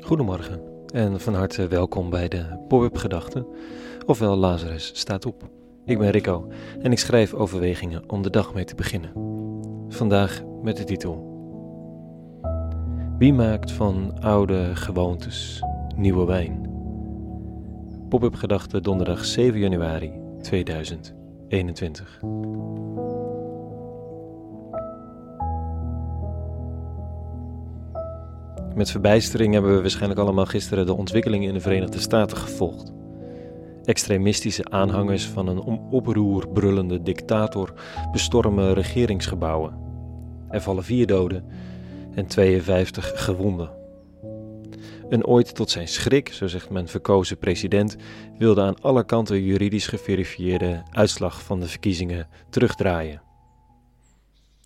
Goedemorgen en van harte welkom bij de Pop-up Gedachten, ofwel Lazarus staat op. Ik ben Rico en ik schrijf overwegingen om de dag mee te beginnen. Vandaag met de titel Wie maakt van oude gewoontes nieuwe wijn? Pop-up Gedachten donderdag 7 januari 2021. Met verbijstering hebben we waarschijnlijk allemaal gisteren de ontwikkelingen in de Verenigde Staten gevolgd. Extremistische aanhangers van een om oproer brullende dictator bestormen regeringsgebouwen. Er vallen vier doden en 52 gewonden. Een ooit tot zijn schrik, zo zegt men verkozen president, wilde aan alle kanten juridisch geverifieerde uitslag van de verkiezingen terugdraaien.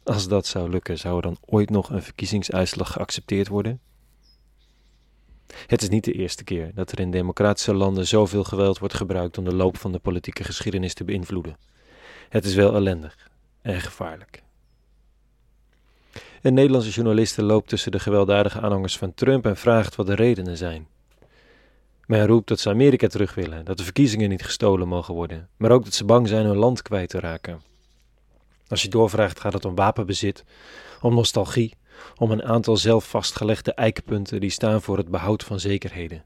Als dat zou lukken, zou er dan ooit nog een verkiezingsuitslag geaccepteerd worden? Het is niet de eerste keer dat er in democratische landen zoveel geweld wordt gebruikt om de loop van de politieke geschiedenis te beïnvloeden. Het is wel ellendig en gevaarlijk. Een Nederlandse journaliste loopt tussen de gewelddadige aanhangers van Trump en vraagt wat de redenen zijn. Men roept dat ze Amerika terug willen, dat de verkiezingen niet gestolen mogen worden, maar ook dat ze bang zijn hun land kwijt te raken. Als je doorvraagt gaat het om wapenbezit, om nostalgie om een aantal zelf vastgelegde eikpunten die staan voor het behoud van zekerheden.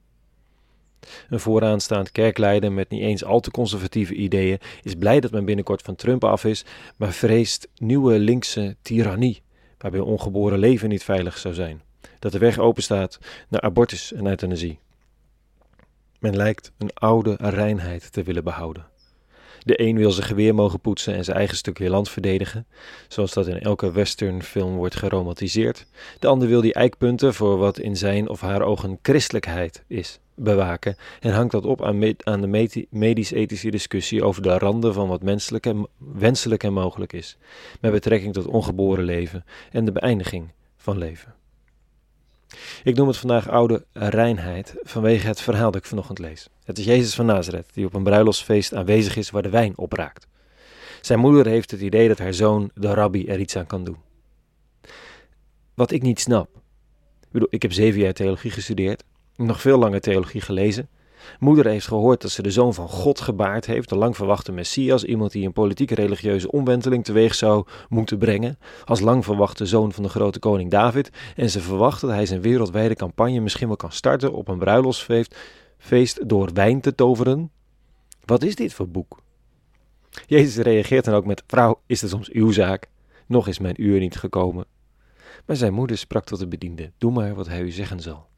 Een vooraanstaand kerkleider met niet eens al te conservatieve ideeën is blij dat men binnenkort van Trump af is, maar vreest nieuwe linkse tirannie, waarbij ongeboren leven niet veilig zou zijn, dat de weg openstaat naar abortus en euthanasie. Men lijkt een oude reinheid te willen behouden. De een wil zijn geweer mogen poetsen en zijn eigen stukje land verdedigen, zoals dat in elke westernfilm wordt geromantiseerd. De ander wil die eikpunten voor wat in zijn of haar ogen christelijkheid is bewaken en hangt dat op aan, aan de medisch-ethische discussie over de randen van wat menselijk en, wenselijk en mogelijk is, met betrekking tot ongeboren leven en de beëindiging van leven. Ik noem het vandaag oude reinheid vanwege het verhaal dat ik vanochtend lees. Het is Jezus van Nazareth die op een bruiloftsfeest aanwezig is waar de wijn opraakt. Zijn moeder heeft het idee dat haar zoon, de rabbi, er iets aan kan doen. Wat ik niet snap. Ik bedoel, ik heb zeven jaar theologie gestudeerd, nog veel langer theologie gelezen. Moeder heeft gehoord dat ze de zoon van God gebaard heeft, de lang verwachte Messias, iemand die een politieke religieuze omwenteling teweeg zou moeten brengen, als lang verwachte zoon van de grote koning David, en ze verwacht dat hij zijn wereldwijde campagne misschien wel kan starten op een bruiloftsfeest feest door wijn te toveren. Wat is dit voor boek? Jezus reageert dan ook met: Vrouw, is het soms uw zaak? Nog is mijn uur niet gekomen. Maar zijn moeder sprak tot de bediende: Doe maar wat hij u zeggen zal.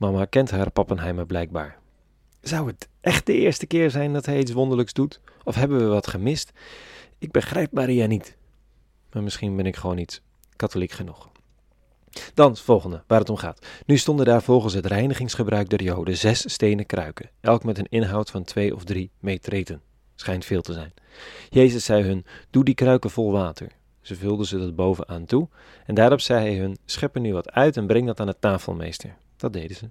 Mama kent haar Pappenheimer blijkbaar. Zou het echt de eerste keer zijn dat hij iets wonderlijks doet? Of hebben we wat gemist? Ik begrijp Maria niet. Maar misschien ben ik gewoon niet katholiek genoeg. Dan het volgende, waar het om gaat. Nu stonden daar volgens het reinigingsgebruik der Joden zes stenen kruiken, elk met een inhoud van twee of drie metreten. Schijnt veel te zijn. Jezus zei hun: Doe die kruiken vol water. Ze vulden ze dat bovenaan toe, en daarop zei hij hun: Schep er nu wat uit en breng dat aan de tafelmeester. Dat deden ze.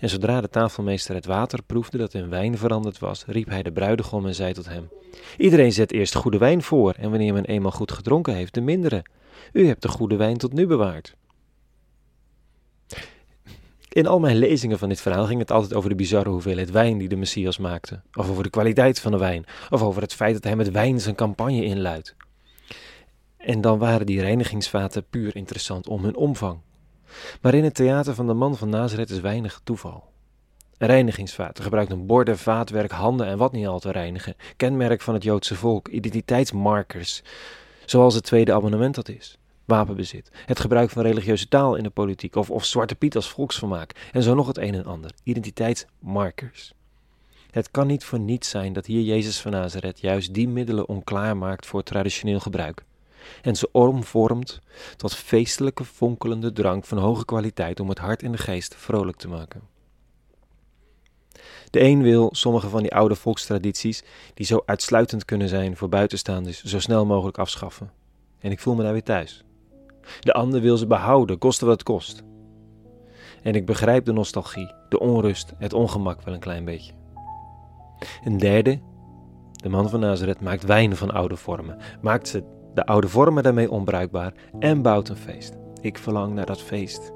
En zodra de tafelmeester het water proefde dat in wijn veranderd was, riep hij de bruidegom en zei tot hem: Iedereen zet eerst goede wijn voor, en wanneer men eenmaal goed gedronken heeft, de mindere. U hebt de goede wijn tot nu bewaard. In al mijn lezingen van dit verhaal ging het altijd over de bizarre hoeveelheid wijn die de Messias maakte, of over de kwaliteit van de wijn, of over het feit dat hij met wijn zijn campagne inluidt. En dan waren die reinigingsvaten puur interessant om hun omvang. Maar in het theater van de man van Nazareth is weinig toeval. Een reinigingsvaat gebruikt een borden, vaatwerk, handen en wat niet al te reinigen, kenmerk van het Joodse volk, identiteitsmarkers, zoals het tweede abonnement dat is. Wapenbezit, het gebruik van religieuze taal in de politiek of, of Zwarte Piet als volksvermaak. En zo nog het een en ander. Identiteitsmarkers. Het kan niet voor niets zijn dat hier Jezus van Nazareth juist die middelen onklaar maakt voor traditioneel gebruik en ze omvormt tot feestelijke fonkelende drank van hoge kwaliteit om het hart en de geest vrolijk te maken. De een wil sommige van die oude volkstradities, die zo uitsluitend kunnen zijn voor buitenstaanders, zo snel mogelijk afschaffen. En ik voel me daar weer thuis. De ander wil ze behouden, koste wat het kost. En ik begrijp de nostalgie, de onrust, het ongemak wel een klein beetje. Een derde, de man van Nazareth, maakt wijn van oude vormen, maakt ze de oude vormen daarmee onbruikbaar en bouwt een feest. Ik verlang naar dat feest.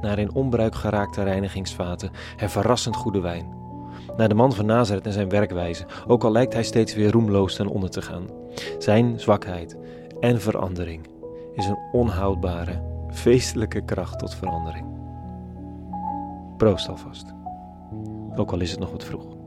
naar in onbruik geraakte reinigingsvaten en verrassend goede wijn. Naar de man van Nazareth en zijn werkwijze, ook al lijkt hij steeds weer roemloos ten onder te gaan. Zijn zwakheid en verandering is een onhoudbare, feestelijke kracht tot verandering. Proost alvast, ook al is het nog wat vroeg.